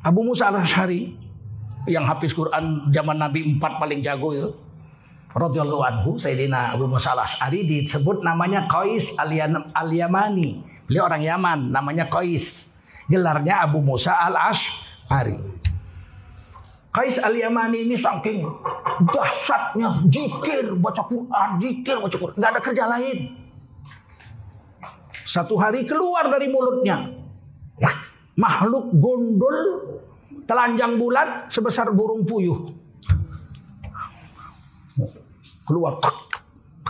Abu Musa al-Ashari yang hafiz Quran zaman Nabi 4 paling jago ya. Radhiyallahu anhu Sayyidina Abu Musa al-Ash'ari disebut namanya Qais al-Yamani. Beliau orang Yaman, namanya Qais. Gelarnya Abu Musa al-Ash'ari. Qais al-Yamani ini saking dahsyatnya zikir baca Quran, zikir baca Quran, nggak ada kerja lain. Satu hari keluar dari mulutnya makhluk gondol telanjang bulat sebesar burung puyuh. Keluar.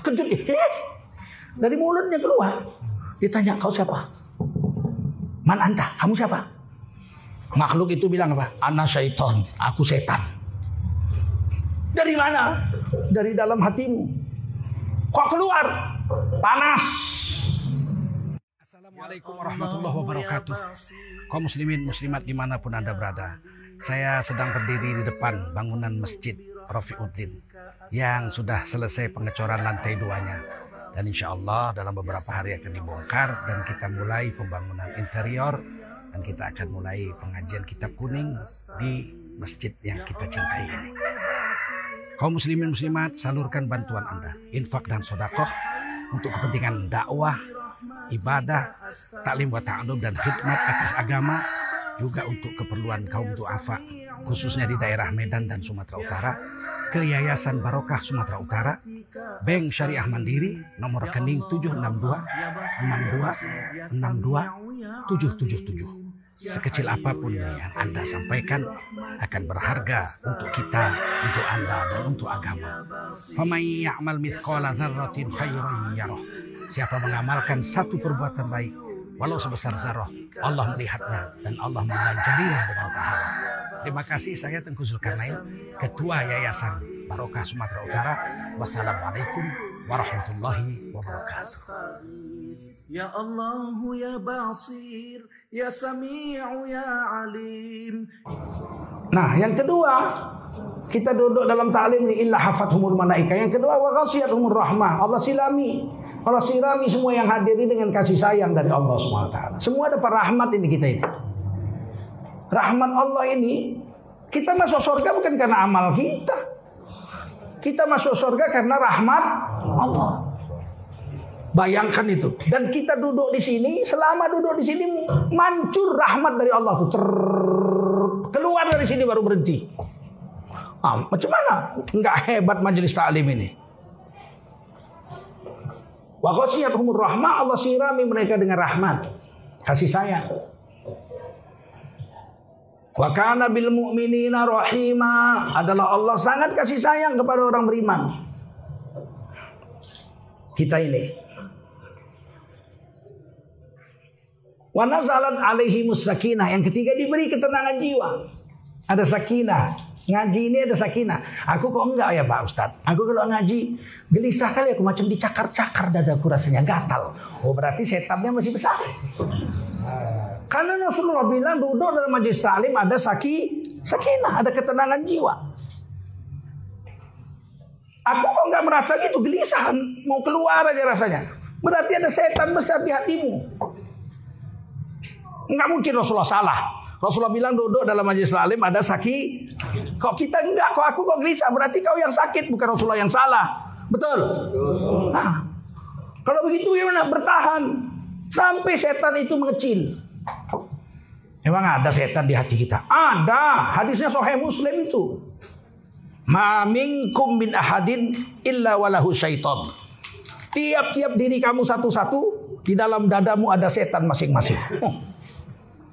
Kejut. Eh, dari mulutnya keluar. Ditanya kau siapa? Man anta? Kamu siapa? Makhluk itu bilang apa? Ana syaiton. Aku setan. Dari mana? Dari dalam hatimu. Kok keluar? Panas. Assalamualaikum warahmatullahi wabarakatuh. Kaum muslimin muslimat di mana pun anda berada. Saya sedang berdiri di depan bangunan masjid Rafiuddin yang sudah selesai pengecoran lantai duanya. Dan insya Allah dalam beberapa hari akan dibongkar dan kita mulai pembangunan interior dan kita akan mulai pengajian kitab kuning di masjid yang kita cintai ini. Kaum muslimin muslimat salurkan bantuan Anda, infak dan sodakoh untuk kepentingan dakwah, ibadah, taklim wa ta'alum dan khidmat atas agama juga untuk keperluan kaum duafa khususnya di daerah Medan dan Sumatera Utara ke Yayasan Barokah Sumatera Utara Bank Syariah Mandiri nomor rekening 762 62 62 777 sekecil apa pun yang Anda sampaikan akan berharga untuk kita, untuk Anda dan untuk agama. Famay ya'mal mithqala dzarratin khairan yarah. Siapa mengamalkan satu perbuatan baik walau sebesar zarah, Allah melihatnya dan Allah mengajarinya dengan pahala. Terima kasih saya Tengku Zulkarnain, Ketua Yayasan Barokah Sumatera Utara. Wassalamualaikum warahmatullahi wabarakatuh. Ya Allah ya Basir Ya Sami'u ya Alim Nah, yang kedua, kita duduk dalam ta'lim ini illa hafathumul malaika. Yang kedua, wa ghasiyatuhumur rahmah. Allah silami. Allah sirami semua yang hadir ini dengan kasih sayang dari Allah SWT. Semua dapat rahmat ini kita ini. Rahmat Allah ini, kita masuk surga bukan karena amal kita. Kita masuk surga karena rahmat Allah. Bayangkan itu. Dan kita duduk di sini, selama duduk di sini mancur rahmat dari Allah tuh. keluar dari sini baru berhenti. Ah, macam mana? Enggak hebat majelis taklim ini. Wa umur rahmah Allah sirami mereka dengan rahmat, kasih sayang. Wa kana bil mu'minina rahima adalah Allah sangat kasih sayang kepada orang beriman. Kita ini Wa nazalat alaihi sakinah. Yang ketiga diberi ketenangan jiwa. Ada sakinah. Ngaji ini ada sakinah. Aku kok enggak ya Pak Ustadz? Aku kalau ngaji gelisah kali aku macam dicakar-cakar dadaku rasanya gatal. Oh berarti setannya masih besar. Karena Rasulullah bilang duduk dalam majlis taklim ada saki, sakinah, ada ketenangan jiwa. Aku kok nggak merasa gitu gelisah, mau keluar aja rasanya. Berarti ada setan besar di hatimu. Enggak mungkin Rasulullah salah. Rasulullah bilang duduk dalam majelis alim ada sakit. Kok kita enggak? Kok aku kok gelisah? Berarti kau yang sakit bukan Rasulullah yang salah. Betul? Nah, kalau begitu ya bertahan sampai setan itu mengecil. Emang ada setan di hati kita? Ada. Hadisnya Sahih Muslim itu. Ma minkum min ahadin illa walahu syaitan. Tiap-tiap diri kamu satu-satu di dalam dadamu ada setan masing-masing.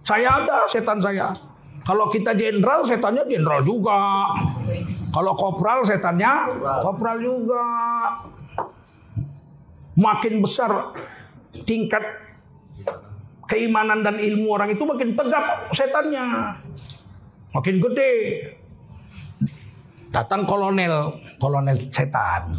Saya ada setan saya. Kalau kita jenderal, setannya jenderal juga. Kalau kopral, setannya kopral juga. Makin besar tingkat keimanan dan ilmu orang itu makin tegap setannya. Makin gede. Datang kolonel, kolonel setan.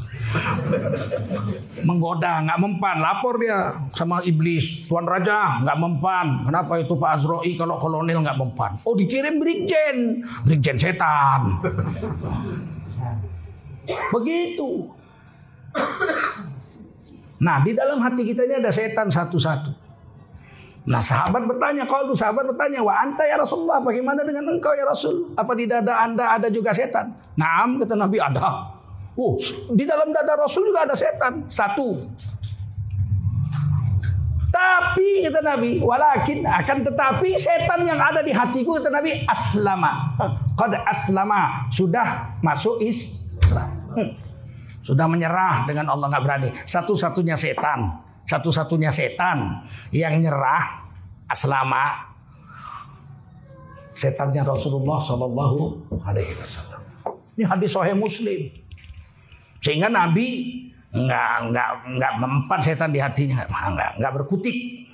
Menggoda, nggak mempan. Lapor dia sama iblis. Tuan Raja, nggak mempan. Kenapa itu Pak Azroi kalau kolonel nggak mempan? Oh dikirim brigjen. Brigjen setan. Begitu. Nah di dalam hati kita ini ada setan satu-satu. Nah sahabat bertanya, kalau sahabat bertanya, wa anta ya Rasulullah, bagaimana dengan engkau ya Rasul? Apa di dada anda ada juga setan? Naam, kata Nabi, ada. Oh, di dalam dada Rasul juga ada setan. Satu. Tapi kata Nabi, walakin akan tetapi setan yang ada di hatiku kata Nabi aslama. Qad aslama, sudah masuk Islam. Hmm. Sudah menyerah dengan Allah nggak berani. Satu-satunya setan satu-satunya setan yang nyerah aslama setannya Rasulullah Shallallahu Alaihi Wasallam. Ini hadis Sahih Muslim. Sehingga Nabi nggak nggak nggak mempan setan di hatinya, nggak nggak berkutik.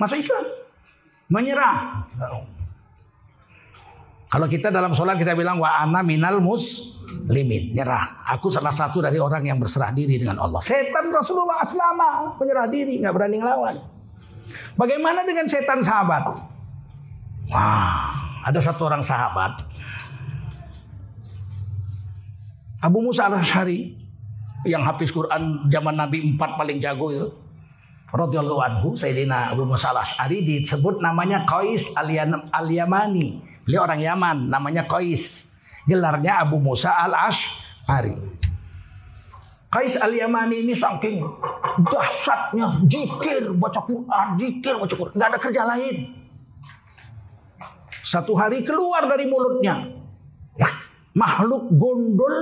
Masuk Islam, menyerah. Kalau kita dalam sholat kita bilang wa ana minal muslimin, nyerah. Aku salah satu dari orang yang berserah diri dengan Allah. Setan Rasulullah aslama, menyerah diri, nggak berani ngelawan. Bagaimana dengan setan sahabat? Wah, ada satu orang sahabat. Abu Musa al-Ashari yang hafiz Quran zaman Nabi 4 paling jago itu. Radhiyallahu anhu Sayyidina Abu Musa al-Ashari disebut namanya Qais al-Yamani. Beliau orang Yaman, namanya Qais. Gelarnya Abu Musa al-Ash'ari. Qais al-Yamani ini saking dahsyatnya jikir baca Quran, jikir baca Quran, nggak ada kerja lain. Satu hari keluar dari mulutnya ya, makhluk gondol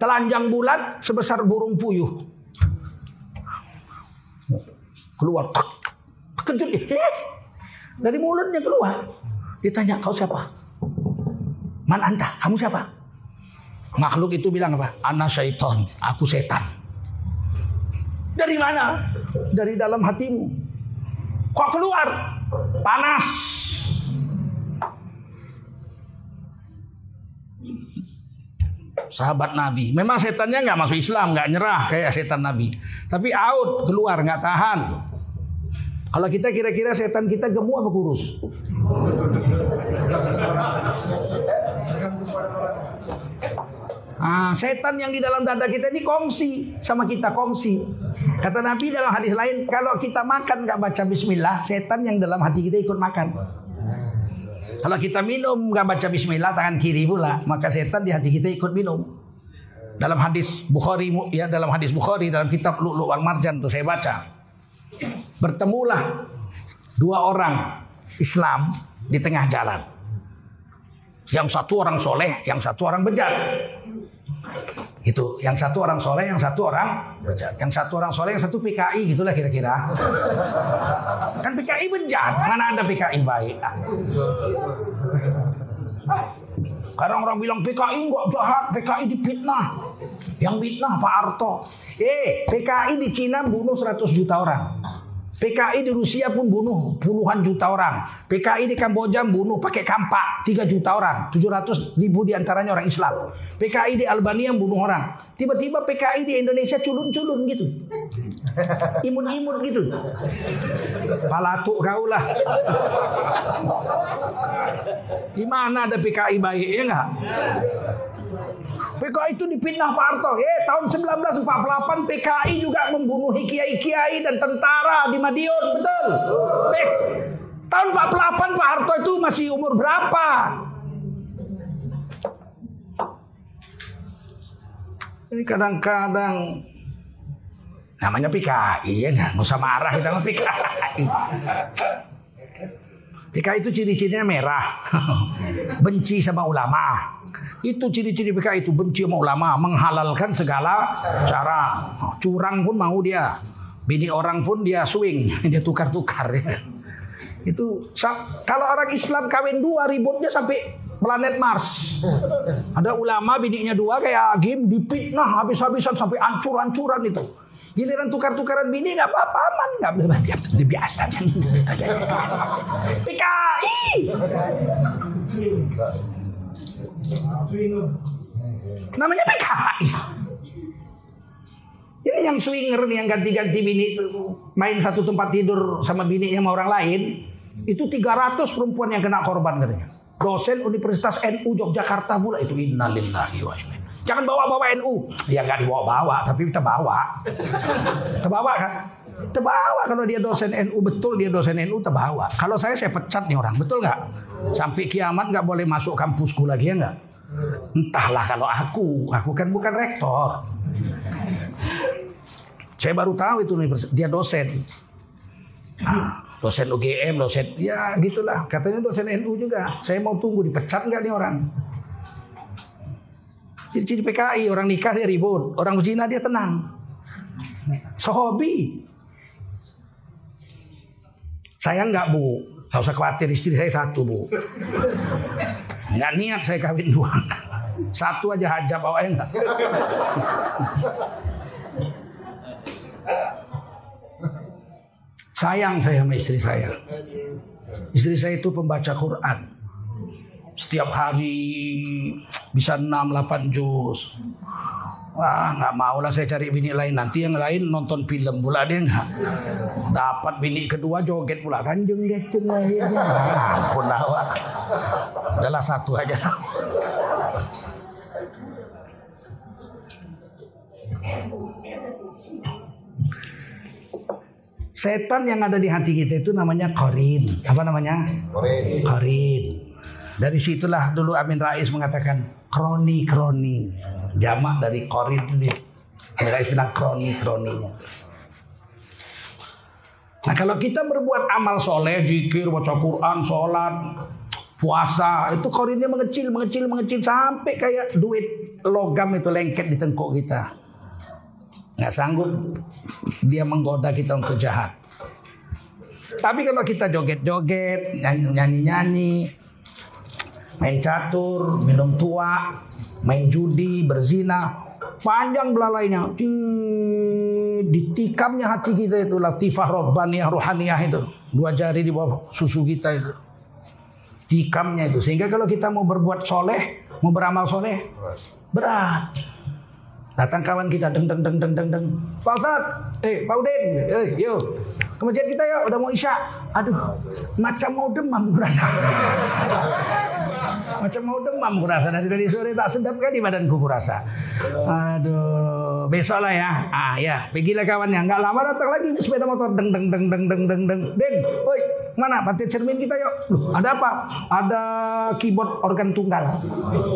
telanjang bulat sebesar burung puyuh. Keluar, kejut eh, dari mulutnya keluar. Ditanya kau siapa? Man anta? Kamu siapa? Makhluk itu bilang apa? Ana syaiton, aku setan. Dari mana? Dari dalam hatimu. Kok keluar? Panas. Sahabat Nabi. Memang setannya nggak masuk Islam, nggak nyerah kayak setan Nabi. Tapi out, keluar, nggak tahan. Kalau kita kira-kira setan kita gemuk apa kurus? Ah, setan yang di dalam dada kita ini kongsi sama kita kongsi. Kata Nabi dalam hadis lain, kalau kita makan nggak baca Bismillah, setan yang dalam hati kita ikut makan. Kalau kita minum nggak baca Bismillah tangan kiri pula, maka setan di hati kita ikut minum. Dalam hadis Bukhari ya dalam hadis Bukhari dalam kitab Lu'lu' wal Marjan itu saya baca. Bertemulah dua orang Islam di tengah jalan. Yang satu orang soleh, yang satu orang bejat. Itu, yang satu orang soleh, yang satu orang bejat. Yang satu orang soleh, yang satu PKI gitulah kira-kira. Kan PKI bejat, mana ada PKI baik. Sekarang orang bilang PKI enggak jahat, PKI dipitnah. Yang fitnah Pak Arto. Eh, PKI di Cina bunuh 100 juta orang. PKI di Rusia pun bunuh puluhan juta orang. PKI di Kamboja bunuh pakai kampak 3 juta orang. 700 ribu di antaranya orang Islam. PKI di Albania bunuh orang. Tiba-tiba PKI di Indonesia culun-culun gitu. Imun-imun gitu. Palatuk kau lah. Gimana ada PKI baik ya enggak? PKI itu dipitnah Pak Harto. Eh, tahun 1948 PKI juga membunuh kiai-kiai dan tentara di Madiun, betul? Eh, tahun 48 Pak Harto itu masih umur berapa? Ini kadang-kadang namanya PKI ya nggak usah marah kita sama PKI. PKI itu ciri-cirinya merah, benci sama ulama, itu ciri-ciri PKI itu benci sama ulama, menghalalkan segala cara. Curang pun mau dia. Bini orang pun dia swing, dia tukar-tukar ya. Itu kalau orang Islam kawin dua ributnya sampai planet Mars. Ada ulama bininya dua kayak Agim dipitnah habis-habisan sampai ancur-ancuran itu. Giliran tukar-tukaran bini nggak apa-apa aman nggak boleh ya, biasa PKI. Namanya PKI. Ini yang swinger nih yang ganti-ganti bini itu main satu tempat tidur sama bininya sama orang lain. Itu 300 perempuan yang kena korban katanya. Dosen Universitas NU Yogyakarta pula itu innalillahi wa inna. Jangan bawa-bawa NU. Ya nggak dibawa-bawa, tapi kita bawa. Kita bawa kan. Terbawa kalau dia dosen NU betul dia dosen NU terbawa. Kalau saya saya pecat nih orang betul nggak? Sampai kiamat nggak boleh masuk kampusku lagi ya nggak? Entahlah kalau aku, aku kan bukan rektor. Saya baru tahu itu dia dosen. Nah, dosen UGM, dosen ya gitulah. Katanya dosen NU juga. Saya mau tunggu dipecat nggak nih orang? Jadi PKI orang nikah dia ribut, orang berzina dia tenang. Sehobi. Saya nggak bu, nggak usah khawatir istri saya satu bu. Nggak niat saya kawin dua. Satu aja hajab awalnya nggak. Sayang saya sama istri saya. Istri saya itu pembaca Quran. Setiap hari bisa 6-8 juz. Wah nggak mau lah saya cari bini lain nanti yang lain nonton film pula dia nggak dapat bini kedua joget pula kanjeng getun lahirnya ampun lah adalah satu aja Setan yang ada di hati kita itu namanya korin. Apa namanya? Korin. Korin. Dari situlah dulu Amin Rais mengatakan kroni kroni. Jamak dari korin itu Amin Rais bilang kroni kroninya. Nah kalau kita berbuat amal soleh, jikir, baca Quran, sholat, puasa, itu korinnya mengecil, mengecil, mengecil sampai kayak duit logam itu lengket di tengkuk kita nggak sanggup dia menggoda kita untuk jahat. Tapi kalau kita joget-joget, nyanyi-nyanyi, main catur, minum tua, main judi, berzina, panjang belalainya. Ditikamnya hati kita itu latifah robbaniyah rohaniyah itu. Dua jari di bawah susu kita itu. Tikamnya itu. Sehingga kalau kita mau berbuat soleh, mau beramal soleh, berat. Datang kawan kita deng deng deng deng deng deng. Pak Ustad, eh Pak Udin, eh yuk ke kita ya udah mau isya. Aduh, macam mau demam kurasa. macam mau demam kurasa dari tadi sore tak sedap kali badanku kurasa. Aduh, besok lah ya. Ah ya, pergilah kawannya. Enggak lama datang lagi sepeda motor deng deng deng deng deng deng deng. Den, oi, mana pantai cermin kita yuk. Loh, ada apa? Ada keyboard organ tunggal.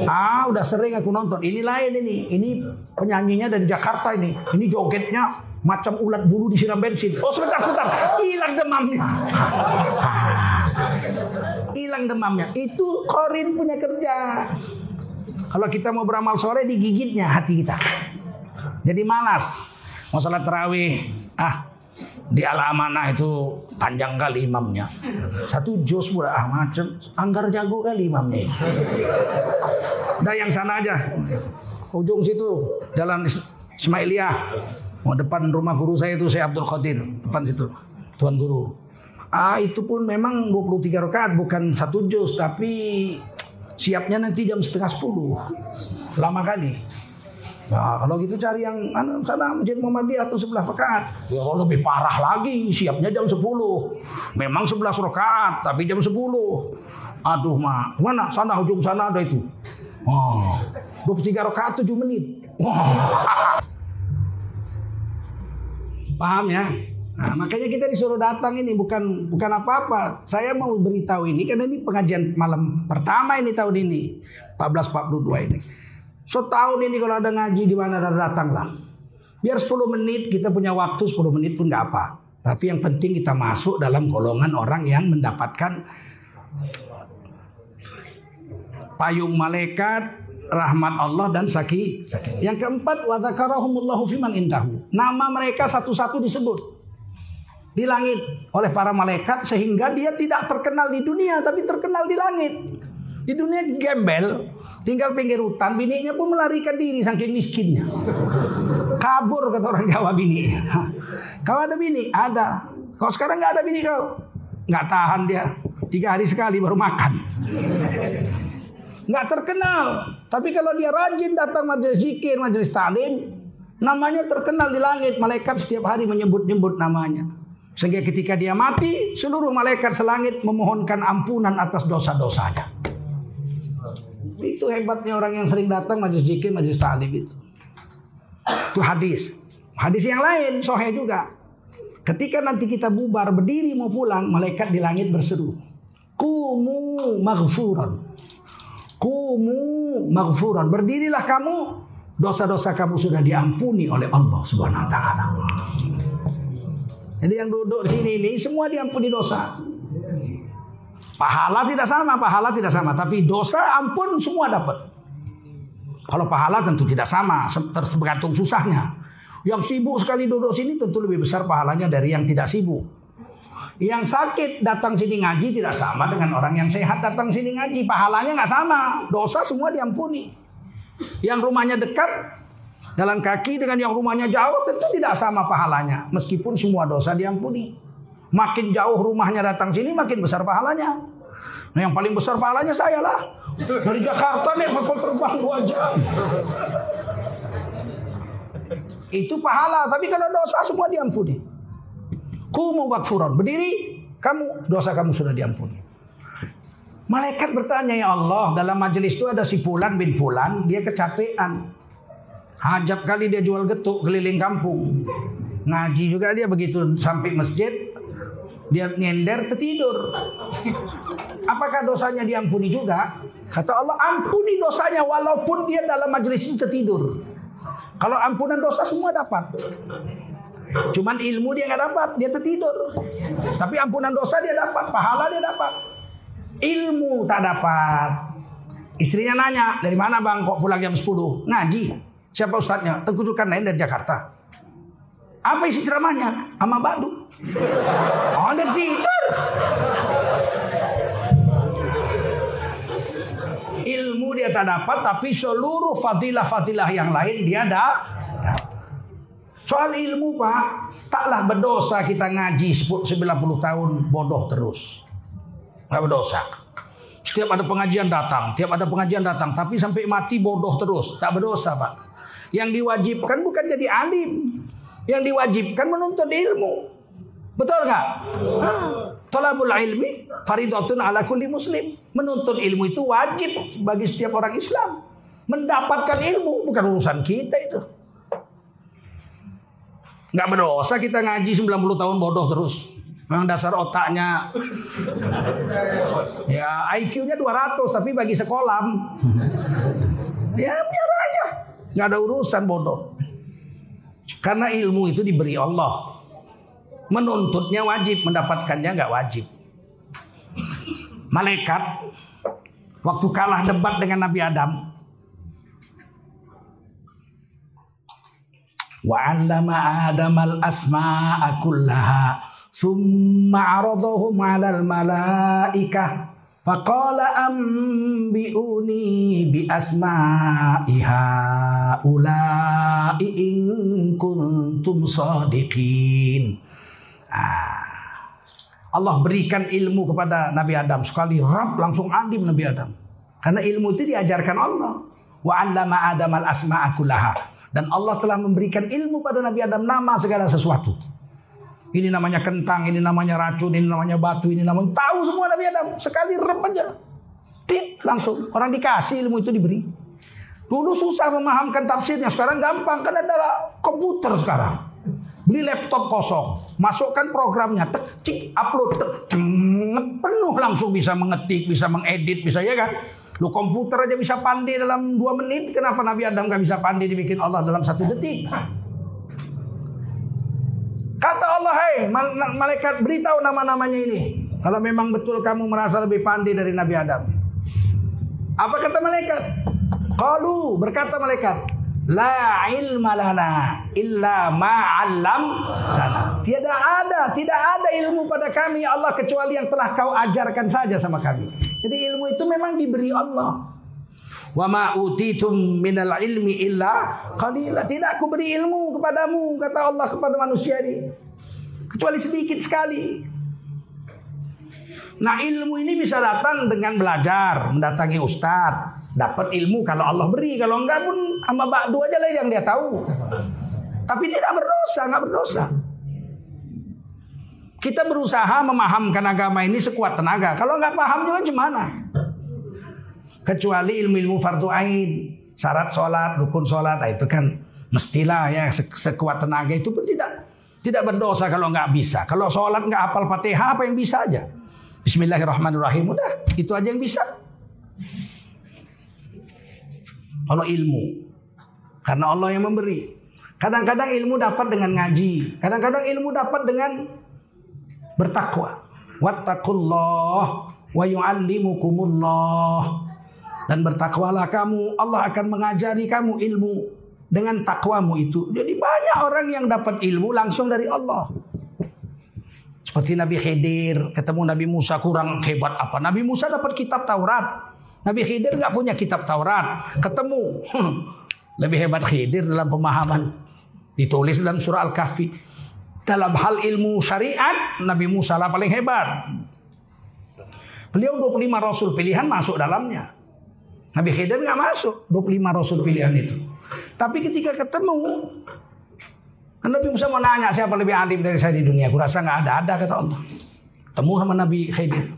Ah, udah sering aku nonton. Ini lain ini. Ini penyanyinya dari Jakarta ini. Ini jogetnya macam ulat bulu disiram bensin. Oh sebentar sebentar, hilang demamnya. Hilang demamnya. Itu korin punya kerja. Kalau kita mau beramal sore digigitnya hati kita. Jadi malas. Mau salat terawih, ah di al amanah itu panjang kali imamnya. Satu jos pula ah macam anggar jago kali imamnya. Dah yang sana aja. Ujung situ jalan Ismailiyah. Mau depan rumah guru saya itu saya Abdul Qadir, depan situ. Tuan guru. Ah itu pun memang 23 rakaat bukan satu juz tapi siapnya nanti jam setengah sepuluh. Lama kali. Nah, kalau gitu cari yang anu, sana Masjid Muhammadiyah atau sebelah rakaat. Ya lebih parah lagi, siapnya jam 10. Memang 11 rakaat, tapi jam 10. Aduh, mak, mana? Sana ujung sana ada itu. Oh, 23 rakaat 7 menit. Wah. Paham ya? Nah, makanya kita disuruh datang ini bukan bukan apa-apa. Saya mau beritahu ini karena ini pengajian malam pertama ini tahun ini 1442 ini. So tahun ini kalau ada ngaji di mana ada datang lah. Biar 10 menit kita punya waktu 10 menit pun nggak apa. Tapi yang penting kita masuk dalam golongan orang yang mendapatkan payung malaikat, rahmat Allah dan saki. Yang keempat wa dzakarahumullahu fiman indahu. Nama mereka satu-satu disebut di langit oleh para malaikat sehingga dia tidak terkenal di dunia tapi terkenal di langit. Di dunia gembel, tinggal pinggir hutan, bininya pun melarikan diri saking miskinnya. Kabur kata orang Jawa bini. Kau ada bini? Ada. Kau sekarang nggak ada bini kau? Nggak tahan dia. Tiga hari sekali baru makan nggak terkenal. Tapi kalau dia rajin datang majelis zikir, majelis talim, namanya terkenal di langit. Malaikat setiap hari menyebut-nyebut namanya. Sehingga ketika dia mati, seluruh malaikat selangit memohonkan ampunan atas dosa-dosanya. Itu hebatnya orang yang sering datang majelis zikir, majelis talim itu. Itu hadis. Hadis yang lain, sohe juga. Ketika nanti kita bubar berdiri mau pulang, malaikat di langit berseru. Kumu maghfuran. Kumu maghfuran. Berdirilah kamu, dosa-dosa kamu sudah diampuni oleh Allah Subhanahu wa taala. Jadi yang duduk sini ini semua diampuni dosa. Pahala tidak sama, pahala tidak sama, tapi dosa ampun semua dapat. Kalau pahala tentu tidak sama, tergantung susahnya. Yang sibuk sekali duduk sini tentu lebih besar pahalanya dari yang tidak sibuk. Yang sakit datang sini ngaji tidak sama dengan orang yang sehat datang sini ngaji. Pahalanya nggak sama. Dosa semua diampuni. Yang rumahnya dekat jalan kaki dengan yang rumahnya jauh tentu tidak sama pahalanya. Meskipun semua dosa diampuni. Makin jauh rumahnya datang sini makin besar pahalanya. Nah yang paling besar pahalanya saya lah. Dari Jakarta nih kapal terbang dua jam. Itu pahala. Tapi kalau dosa semua diampuni. Kumu wakfuran. Berdiri. Kamu dosa kamu sudah diampuni. Malaikat bertanya ya Allah dalam majelis itu ada si Fulan bin Fulan dia kecapean. Hajab kali dia jual getuk keliling kampung. Ngaji juga dia begitu sampai masjid dia nyender tertidur. Apakah dosanya diampuni juga? Kata Allah, ampuni dosanya walaupun dia dalam majelis itu tertidur. Kalau ampunan dosa semua dapat. Cuman ilmu dia nggak dapat, dia tertidur. Tapi ampunan dosa dia dapat, pahala dia dapat. Ilmu tak dapat. Istrinya nanya, dari mana bang kok pulang jam 10? Ngaji. Siapa ustadznya? Tengku lain dari Jakarta. Apa isi ceramahnya? Ama Badu. Oh, ada tidur. Ilmu dia tak dapat, tapi seluruh fadilah-fadilah yang lain dia ada. Soal ilmu pak, taklah berdosa kita ngaji 90 tahun bodoh terus. Gak berdosa. Setiap ada pengajian datang, tiap ada pengajian datang, tapi sampai mati bodoh terus, tak berdosa pak. Yang diwajibkan bukan jadi alim, yang diwajibkan menuntut ilmu. Betul nggak? Talabul ilmi faridatun ala kulli muslim. Menuntut ilmu itu wajib bagi setiap orang Islam. Mendapatkan ilmu bukan urusan kita itu. Nggak berdosa kita ngaji 90 tahun bodoh terus. Memang dasar otaknya ya IQ-nya 200 tapi bagi sekolah ya biar aja. Nggak ada urusan bodoh. Karena ilmu itu diberi Allah. Menuntutnya wajib, mendapatkannya nggak wajib. Malaikat waktu kalah debat dengan Nabi Adam, wa 'allama Adam al-asma'a kullaha summa 'aradahum 'alal malaikah faqala ambiuni bi asma'iha ulai in kuntum sadiqin Ah. Allah berikan ilmu kepada Nabi Adam sekali rab langsung alim Nabi Adam. Karena ilmu itu diajarkan Allah. Wa 'allama Adam al-asma'a kullaha. Dan Allah telah memberikan ilmu pada Nabi Adam nama segala sesuatu. Ini namanya kentang, ini namanya racun, ini namanya batu, ini namanya tahu semua Nabi Adam. Sekali rep aja. Tip, langsung orang dikasih ilmu itu diberi. Dulu susah memahamkan tafsirnya, sekarang gampang kan adalah komputer sekarang. Beli laptop kosong, masukkan programnya, tek, cik, upload, tek, cenget, penuh langsung bisa mengetik, bisa mengedit, bisa ya kan? Lu komputer aja bisa pandai dalam dua menit, kenapa Nabi Adam gak bisa pandai dibikin Allah dalam satu detik? Kata Allah, hei malaikat beritahu nama-namanya ini. Kalau memang betul kamu merasa lebih pandai dari Nabi Adam. Apa kata malaikat? Kalau berkata malaikat, La ilma lana illa ma'allam Tiada ada, tidak ada ilmu pada kami Allah kecuali yang telah kau ajarkan saja sama kami. Jadi ilmu itu memang diberi Allah. Wa ma utitum minal ilmi illa qalila. Tidak aku beri ilmu kepadamu kata Allah kepada manusia ini. Kecuali sedikit sekali. Nah ilmu ini bisa datang dengan belajar, mendatangi ustadz, dapat ilmu kalau Allah beri, kalau enggak pun sama bakdu aja lah yang dia tahu. Tapi tidak berdosa, enggak berdosa. Kita berusaha memahamkan agama ini sekuat tenaga. Kalau enggak paham juga gimana? Kecuali ilmu-ilmu fardu ain, syarat sholat, rukun sholat, nah itu kan mestilah ya sekuat tenaga itu pun tidak. Tidak berdosa kalau nggak bisa. Kalau sholat nggak hafal fatihah apa yang bisa aja. Bismillahirrahmanirrahim. Udah, itu aja yang bisa. Kalau ilmu. Karena Allah yang memberi. Kadang-kadang ilmu dapat dengan ngaji. Kadang-kadang ilmu dapat dengan bertakwa. Wattaqullah wa yu'allimukumullah. Dan bertakwalah kamu, Allah akan mengajari kamu ilmu dengan takwamu itu. Jadi banyak orang yang dapat ilmu langsung dari Allah. Seperti Nabi Khidir, ketemu Nabi Musa kurang hebat apa? Nabi Musa dapat kitab Taurat. Nabi Khidir nggak punya kitab Taurat. Ketemu, lebih hebat Khidir dalam pemahaman. Ditulis dalam surah Al-Kahfi. Dalam hal ilmu syariat, Nabi Musa lah paling hebat. Beliau 25 rasul pilihan masuk dalamnya. Nabi Khidir nggak masuk 25 rasul pilihan itu. Tapi ketika ketemu Nabi Musa mau nanya siapa lebih alim dari saya di dunia. Kurasa nggak ada, ada kata Allah. Temu sama Nabi Khidir.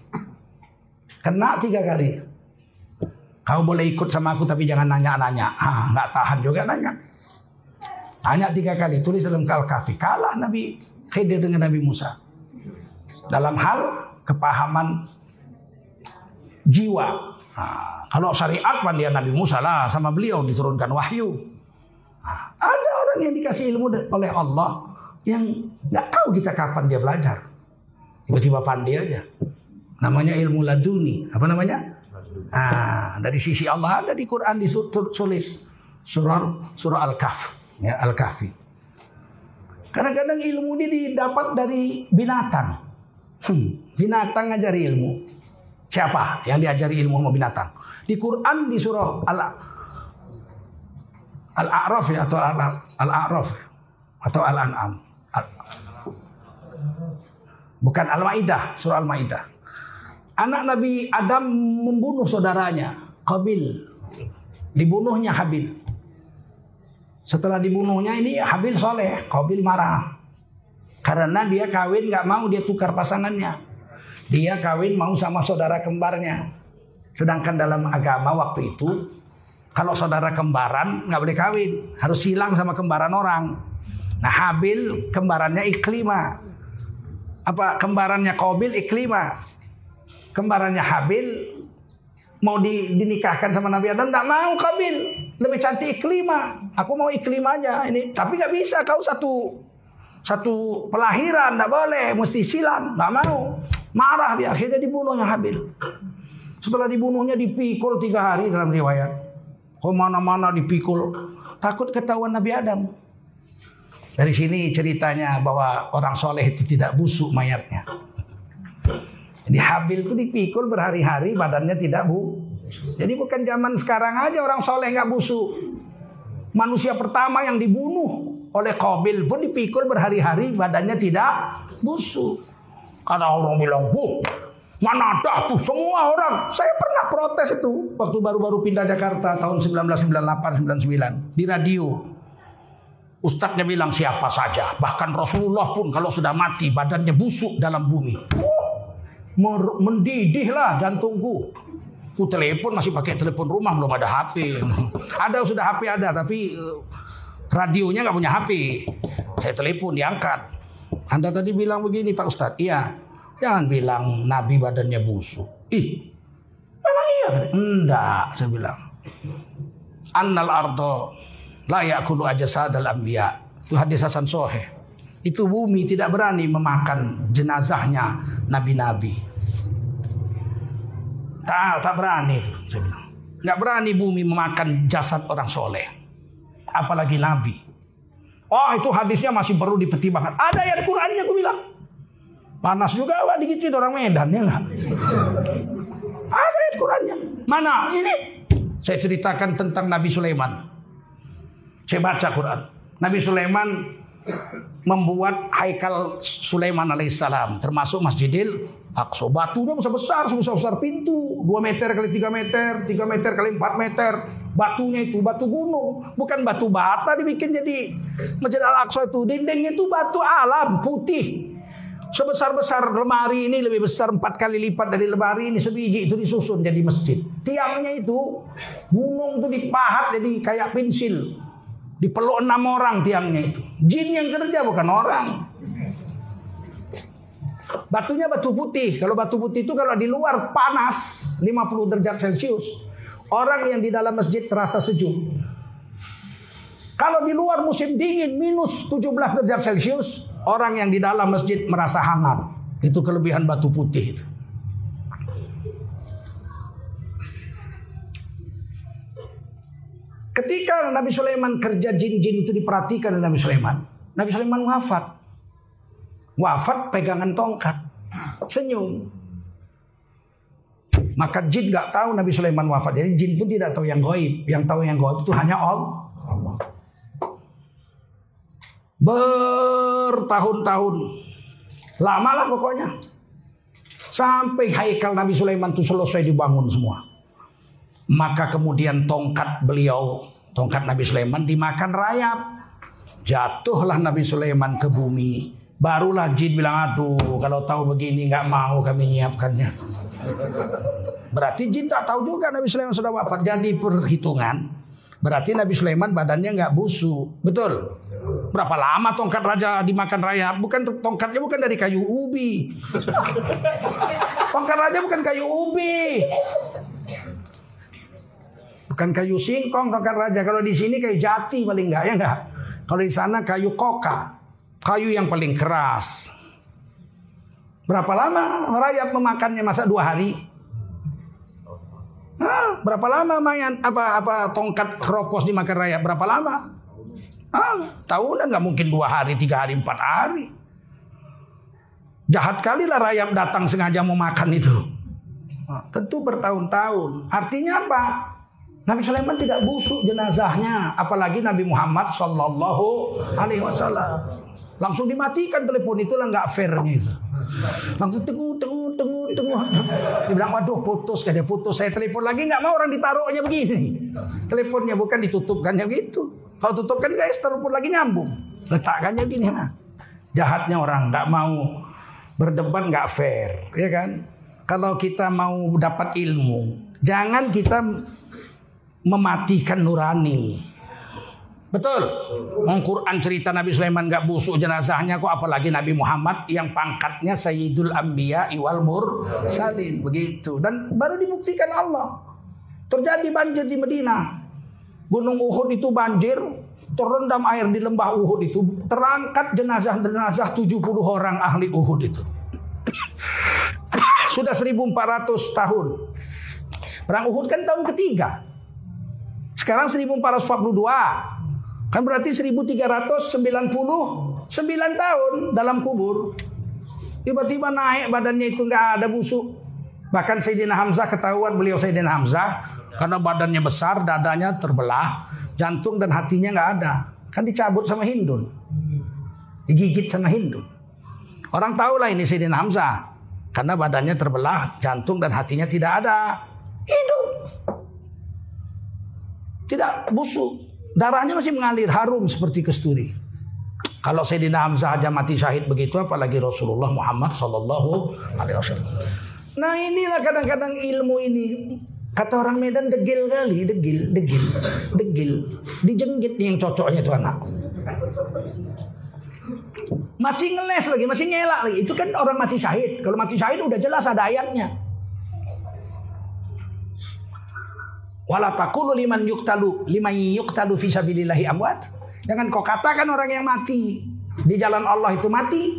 Kena tiga kali. Kau boleh ikut sama aku tapi jangan nanya-nanya. Ah, nggak tahan juga nanya. Tanya tiga kali. Tulis dalam Al-Kahfi. Kalah Nabi Khidir dengan Nabi Musa. Dalam hal kepahaman jiwa. Nah, kalau syariat pan dia Nabi Musa lah sama beliau diturunkan wahyu. Ada orang yang dikasih ilmu oleh Allah yang nggak tahu kita kapan dia belajar. Tiba-tiba pandai aja. Namanya ilmu laduni. Apa namanya? Ah, dari sisi Allah ada di Quran ditulis surah surah Al-Kahf, ya Al-Kahfi. Kadang-kadang ilmu ini didapat dari binatang. Hmm, binatang ngajari ilmu. Siapa yang diajari ilmu sama binatang? Di Quran di surah Al Al-A'raf ya atau Al-A'raf atau Al-An'am. Bukan Al-Maidah, surah Al-Maidah. Anak Nabi Adam membunuh saudaranya, Qabil. Dibunuhnya Habil. Setelah dibunuhnya ini Habil soleh, Qabil marah. Karena dia kawin nggak mau dia tukar pasangannya. Dia kawin mau sama saudara kembarnya. Sedangkan dalam agama waktu itu kalau saudara kembaran nggak boleh kawin, harus hilang sama kembaran orang. Nah Habil kembarannya Iklima. Apa kembarannya Qabil Iklima. Kembarannya Habil mau di, dinikahkan sama Nabi Adam nggak mau Qabil lebih cantik Iklima. Aku mau Iklima aja ini, tapi nggak bisa kau satu satu pelahiran nggak boleh, mesti silam, nggak mau. Marah dia, akhirnya dibunuhnya Habil. Setelah dibunuhnya dipikul tiga hari dalam riwayat. Ke mana-mana dipikul. Takut ketahuan Nabi Adam. Dari sini ceritanya bahwa orang soleh itu tidak busuk mayatnya. Jadi Habil itu dipikul berhari-hari badannya tidak bu. Jadi bukan zaman sekarang aja orang soleh nggak busuk. Manusia pertama yang dibunuh oleh Qabil pun dipikul berhari-hari badannya tidak busuk. Karena orang bilang, bu, mana ada tuh semua orang. Saya pernah protes itu waktu baru-baru pindah Jakarta tahun 1998-99 di radio. Ustadznya bilang siapa saja, bahkan Rasulullah pun kalau sudah mati badannya busuk dalam bumi. Oh, mendidih lah jantungku. Ku telepon masih pakai telepon rumah belum ada HP. Ada sudah HP ada tapi radionya nggak punya HP. Saya telepon diangkat. Anda tadi bilang begini Pak Ustadz. Iya. Jangan bilang Nabi badannya busuk. Ih. Memang iya. Enggak. Saya bilang. Annal ardo la yakulu ajsadal anbiya. Itu hadis Hasan Sohe. Itu bumi tidak berani memakan jenazahnya nabi-nabi. Tak, tak berani itu. Saya bilang. Nggak berani bumi memakan jasad orang soleh. Apalagi nabi. Oh itu hadisnya masih perlu dipertimbangkan. Ada ayat Qurannya aku bilang. Panas juga Pak digituin orang Medan ya enggak? Ada ayat Qurannya. Mana? Ini. Saya ceritakan tentang Nabi Sulaiman. Saya baca Quran. Nabi Sulaiman membuat haikal Sulaiman alaihissalam termasuk Masjidil Aqsa. Batunya besar besar, sebesar besar pintu, 2 meter kali 3 meter, 3 meter kali 4 meter. Batunya itu batu gunung, bukan batu bata dibikin jadi Masjid Al-Aqsa itu. Dindingnya itu batu alam putih. Sebesar-besar lemari ini lebih besar empat kali lipat dari lemari ini sebiji itu disusun jadi masjid. Tiangnya itu gunung itu dipahat jadi kayak pensil. Dipeluk enam orang tiangnya itu. Jin yang kerja bukan orang. Batunya batu putih. Kalau batu putih itu kalau di luar panas 50 derajat Celcius. Orang yang di dalam masjid terasa sejuk. Kalau di luar musim dingin minus 17 derajat Celcius, orang yang di dalam masjid merasa hangat. Itu kelebihan batu putih. Ketika Nabi Sulaiman kerja jin-jin itu diperhatikan oleh Nabi Sulaiman. Nabi Sulaiman wafat. Wafat pegangan tongkat. Senyum. Maka jin gak tahu Nabi Sulaiman wafat. Jadi jin pun tidak tahu yang goib. Yang tahu yang goib itu hanya Allah. Bertahun-tahun. Lama lah pokoknya. Sampai haikal Nabi Sulaiman itu selesai dibangun semua. Maka kemudian tongkat beliau, tongkat Nabi Sulaiman dimakan rayap. Jatuhlah Nabi Sulaiman ke bumi. Barulah jin bilang, aduh kalau tahu begini nggak mau kami nyiapkannya. Berarti jin tak tahu juga Nabi Sulaiman sudah wafat. Jadi perhitungan, berarti Nabi Sulaiman badannya nggak busuk. Betul? Berapa lama tongkat raja dimakan rayap? Bukan tongkatnya bukan dari kayu ubi. Tongkat raja bukan kayu ubi. Bukan kayu singkong tongkat raja. Kalau di sini kayu jati paling enggak ya enggak. Kalau di sana kayu koka. Kayu yang paling keras. Berapa lama merayap memakannya masa dua hari? Hah, berapa lama mayan apa apa tongkat keropos dimakan rayap? Berapa lama? Hah, tahunan nggak mungkin dua hari, tiga hari, empat hari. Jahat kali lah rayap datang sengaja mau makan itu. Tentu bertahun-tahun. Artinya apa? Nabi Sulaiman tidak busuk jenazahnya, apalagi Nabi Muhammad Sallallahu Alaihi Wasallam. Langsung dimatikan telepon itu lah nggak fairnya itu. Langsung tunggu, tunggu, tunggu, tunggu. Dia bilang, waduh putus, dia putus. Saya telepon lagi nggak mau orang ditaruhnya begini. Teleponnya bukan ditutupkannya gitu. Kalau tutupkan guys, telepon lagi nyambung. Letakkannya gini. Nah. Jahatnya orang nggak mau berdebat nggak fair, ya kan? Kalau kita mau dapat ilmu, jangan kita mematikan nurani. Betul. Al Quran cerita Nabi Sulaiman gak busuk jenazahnya kok apalagi Nabi Muhammad yang pangkatnya Sayyidul Anbiya iwal Mursalin begitu dan baru dibuktikan Allah. Terjadi banjir di Medina. Gunung Uhud itu banjir, terendam air di lembah Uhud itu, terangkat jenazah-jenazah 70 orang ahli Uhud itu. Sudah 1400 tahun. Perang Uhud kan tahun ketiga. Sekarang 1442. Kan berarti 1399 tahun dalam kubur. Tiba-tiba naik badannya itu nggak ada busuk. Bahkan Sayyidina Hamzah ketahuan beliau Sayyidina Hamzah karena badannya besar, dadanya terbelah, jantung dan hatinya nggak ada. Kan dicabut sama Hindun. Digigit sama Hindun. Orang tahu lah ini Sayyidina Hamzah. Karena badannya terbelah, jantung dan hatinya tidak ada. Hidup. Tidak busuk. Darahnya masih mengalir harum seperti kesturi. Kalau Sayyidina Hamzah aja mati syahid begitu apalagi Rasulullah Muhammad sallallahu alaihi wasallam. Nah inilah kadang-kadang ilmu ini kata orang Medan degil kali, degil, degil, degil. Dijenggit nih yang cocoknya itu anak. Masih ngeles lagi, masih nyelak lagi. Itu kan orang mati syahid. Kalau mati syahid udah jelas ada ayatnya. Wala taqulu liman yuktalu liman yuktalu fi sabilillahi amwat. Jangan kau katakan orang yang mati di jalan Allah itu mati.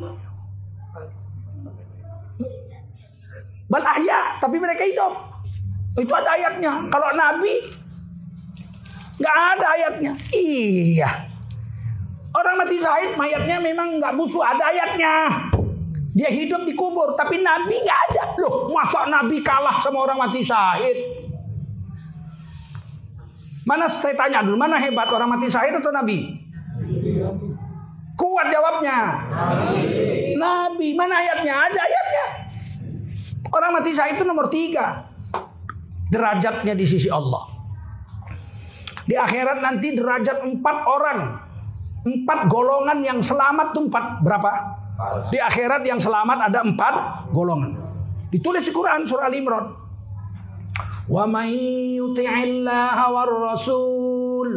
Bal ahya, tapi mereka hidup. Itu ada ayatnya. Kalau nabi nggak ada ayatnya. Iya. Orang mati syahid mayatnya memang nggak busuk, ada ayatnya. Dia hidup di kubur, tapi nabi nggak ada. Loh, masa nabi kalah sama orang mati syahid? Mana saya tanya dulu, mana hebat orang mati syahid atau Nabi? Kuat jawabnya. Nabi. Mana ayatnya? Ada ayatnya. Orang mati syahid itu nomor tiga. Derajatnya di sisi Allah. Di akhirat nanti derajat empat orang. Empat golongan yang selamat itu empat. Berapa? Di akhirat yang selamat ada empat golongan. Ditulis di Quran surah Al-Imran. Wa war rasul.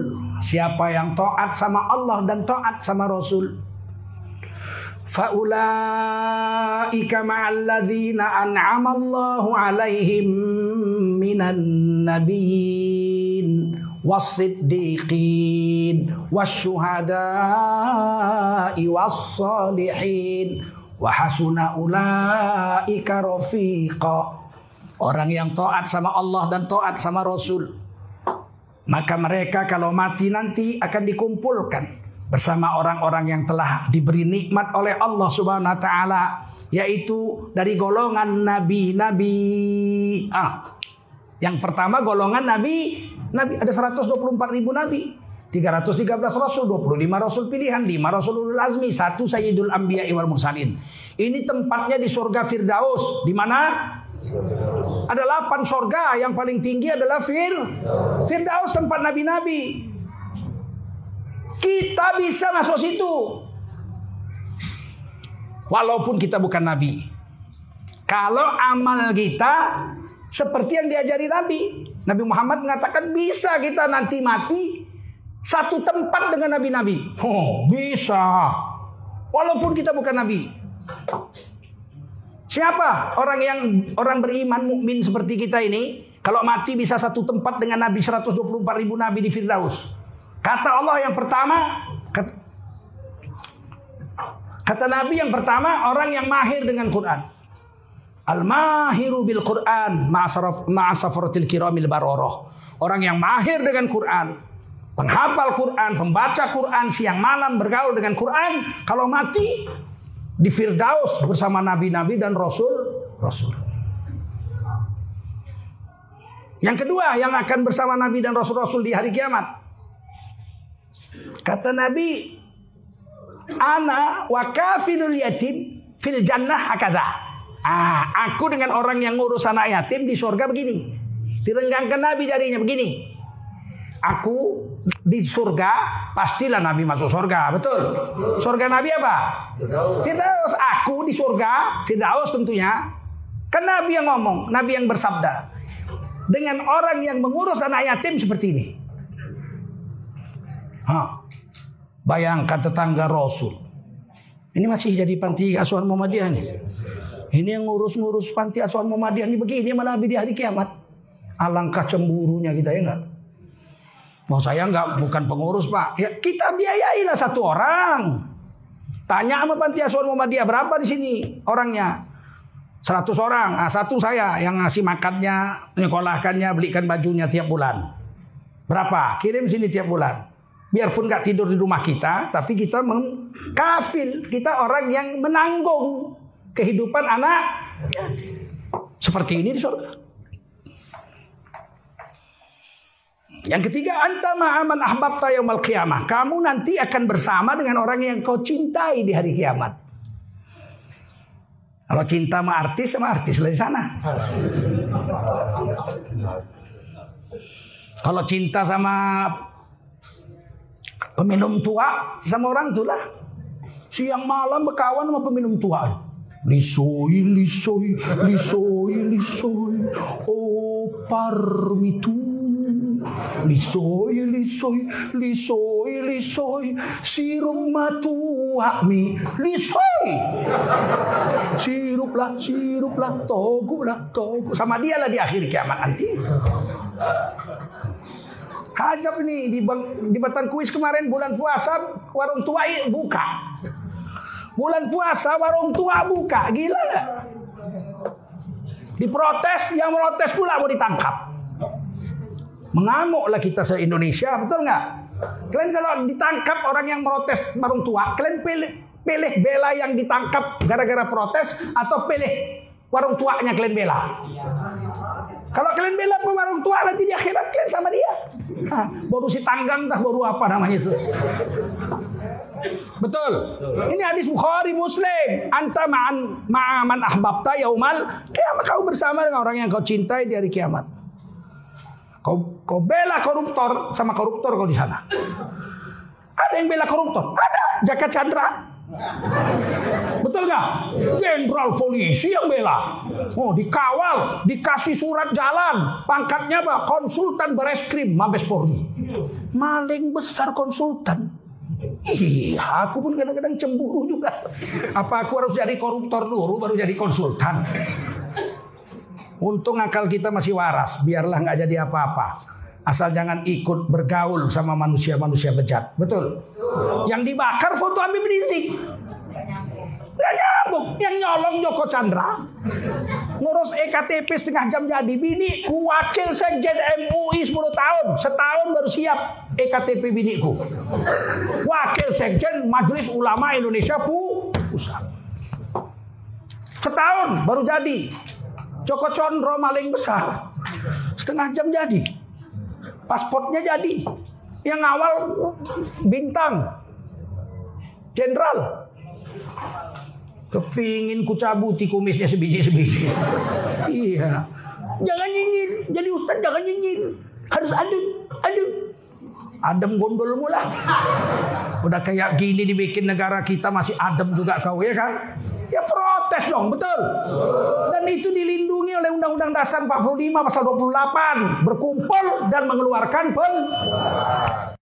Siapa yang taat sama Allah dan taat sama Rasul. فأولئك مع الذين أنعم الله عليهم من النبيين والصديقين والشهداء والصالحين وحسن أولئك رفيقا Orang yang taat sama Allah dan taat sama Rasul Maka mereka kalau mati nanti akan dikumpulkan bersama orang-orang yang telah diberi nikmat oleh Allah Subhanahu wa taala yaitu dari golongan nabi-nabi. Ah. Yang pertama golongan nabi, nabi ada 124 ribu nabi. 313 rasul, 25 rasul pilihan, 5 rasulul azmi, satu sayyidul anbiya wal mursalin. Ini tempatnya di surga Firdaus. Di mana? Ada 8 surga, yang paling tinggi adalah Fir. Firdaus tempat nabi-nabi. Kita bisa masuk situ. Walaupun kita bukan nabi. Kalau amal kita seperti yang diajari Nabi. Nabi Muhammad mengatakan bisa kita nanti mati satu tempat dengan nabi-nabi. Oh, bisa. Walaupun kita bukan nabi. Siapa orang yang orang beriman mukmin seperti kita ini kalau mati bisa satu tempat dengan Nabi 124 ribu Nabi di Firdaus. Kata Allah yang pertama, kata, kata Nabi yang pertama orang yang mahir dengan Quran. Al-mahiru bil Quran ma'asafaratil kiramil baroroh. Orang yang mahir dengan Quran. Penghafal Quran, pembaca Quran, siang malam bergaul dengan Quran. Kalau mati di Firdaus bersama nabi-nabi dan rasul, rasul. Yang kedua yang akan bersama nabi dan rasul-rasul di hari kiamat Kata Nabi, ana wa kafilul yatim fil jannah hakadha. Ah, aku dengan orang yang ngurus anak yatim di surga begini. Direnggangkan Nabi jarinya begini. Aku di surga pastilah Nabi masuk surga, betul? Surga Nabi apa? Firdaus. Aku di surga, Firdaus tentunya. Kan Nabi yang ngomong, Nabi yang bersabda. Dengan orang yang mengurus anak yatim seperti ini. Ha. Bayangkan tetangga Rasul. Ini masih jadi panti asuhan Muhammadiyah nih. Ini yang ngurus-ngurus panti asuhan Muhammadiyah ini begini Nabi di hari kiamat. Alangkah cemburunya kita ya enggak? Mau saya enggak bukan pengurus pak. Ya kita biayailah satu orang. Tanya sama panti asuhan Muhammadiyah berapa di sini orangnya? 100 orang. Nah, satu saya yang ngasih makannya, nyekolahkannya, belikan bajunya tiap bulan. Berapa? Kirim sini tiap bulan. Biarpun nggak tidur di rumah kita, tapi kita kafil, kita orang yang menanggung kehidupan anak seperti ini di surga. Yang ketiga, anta ma'aman ahbabta yaumal qiyamah. Kamu nanti akan bersama dengan orang yang kau cintai di hari kiamat. Kalau cinta sama artis sama artis dari sana. Kalau cinta sama Peminum tua sama orang tua lah. Siang malam berkawan sama peminum tua. Lisoi, lisoi, lisoi, lisoi. Oh parmitu. Lisoi, lisoi, lisoi, lisoi. Sirup matu mi. Lisoi. Sirup lah, togu lah, togu. Sama dia lah di akhir kiamat nanti. Hajab ini di, di Batang Kuis kemarin bulan puasa warung tua buka. Bulan puasa warung tua buka, gila gak? Diprotes, yang protes pula mau ditangkap. Mengamuklah kita se Indonesia, betul nggak? Kalian kalau ditangkap orang yang protes warung tua, kalian pilih pilih bela yang ditangkap gara-gara protes atau pilih warung tuanya kalian bela? Kalau kalian bela warung tua nanti di akhirat kalian sama dia. Nah, baru si tanggang dah baru apa namanya itu. Betul. Ini hadis Bukhari Muslim. Anta ma'an ma'aman ahbabta yaumal kiamat kau bersama dengan orang yang kau cintai di hari kiamat. Kau kau bela koruptor sama koruptor kau di sana. Ada yang bela koruptor? Ada. Jaka Chandra Betul nggak? Jenderal polisi yang bela. Oh, dikawal, dikasih surat jalan. Pangkatnya apa? Konsultan Bareskrim Mabes Polri. Maling besar konsultan. Iya, aku pun kadang-kadang cemburu juga. Apa aku harus jadi koruptor dulu baru jadi konsultan? Untung akal kita masih waras, biarlah nggak jadi apa-apa. Asal jangan ikut bergaul sama manusia-manusia bejat. Betul? Yang dibakar foto Habib Rizik. Gak nyambung. Yang nyolong Joko Chandra. Ngurus EKTP setengah jam jadi. Biniku wakil sekjen MUI 10 tahun. Setahun baru siap EKTP biniku. Wakil sekjen Majelis Ulama Indonesia Pusat. Setahun baru jadi. Joko Condro maling besar. Setengah jam jadi. Pasportnya jadi. Yang awal bintang. Jenderal. Kepingin ku cabuti kumisnya sebiji-sebiji. iya. Jangan nyinyir. Jadi Ustaz jangan nyinyir. Harus adem. Adem. Adem gondol mula. Udah kayak gini dibikin negara kita masih adem juga kau ya kan? Ya protes dong, betul. Dan itu dilindungi oleh Undang-Undang Dasar 45 pasal 28. Berkumpul dan mengeluarkan pen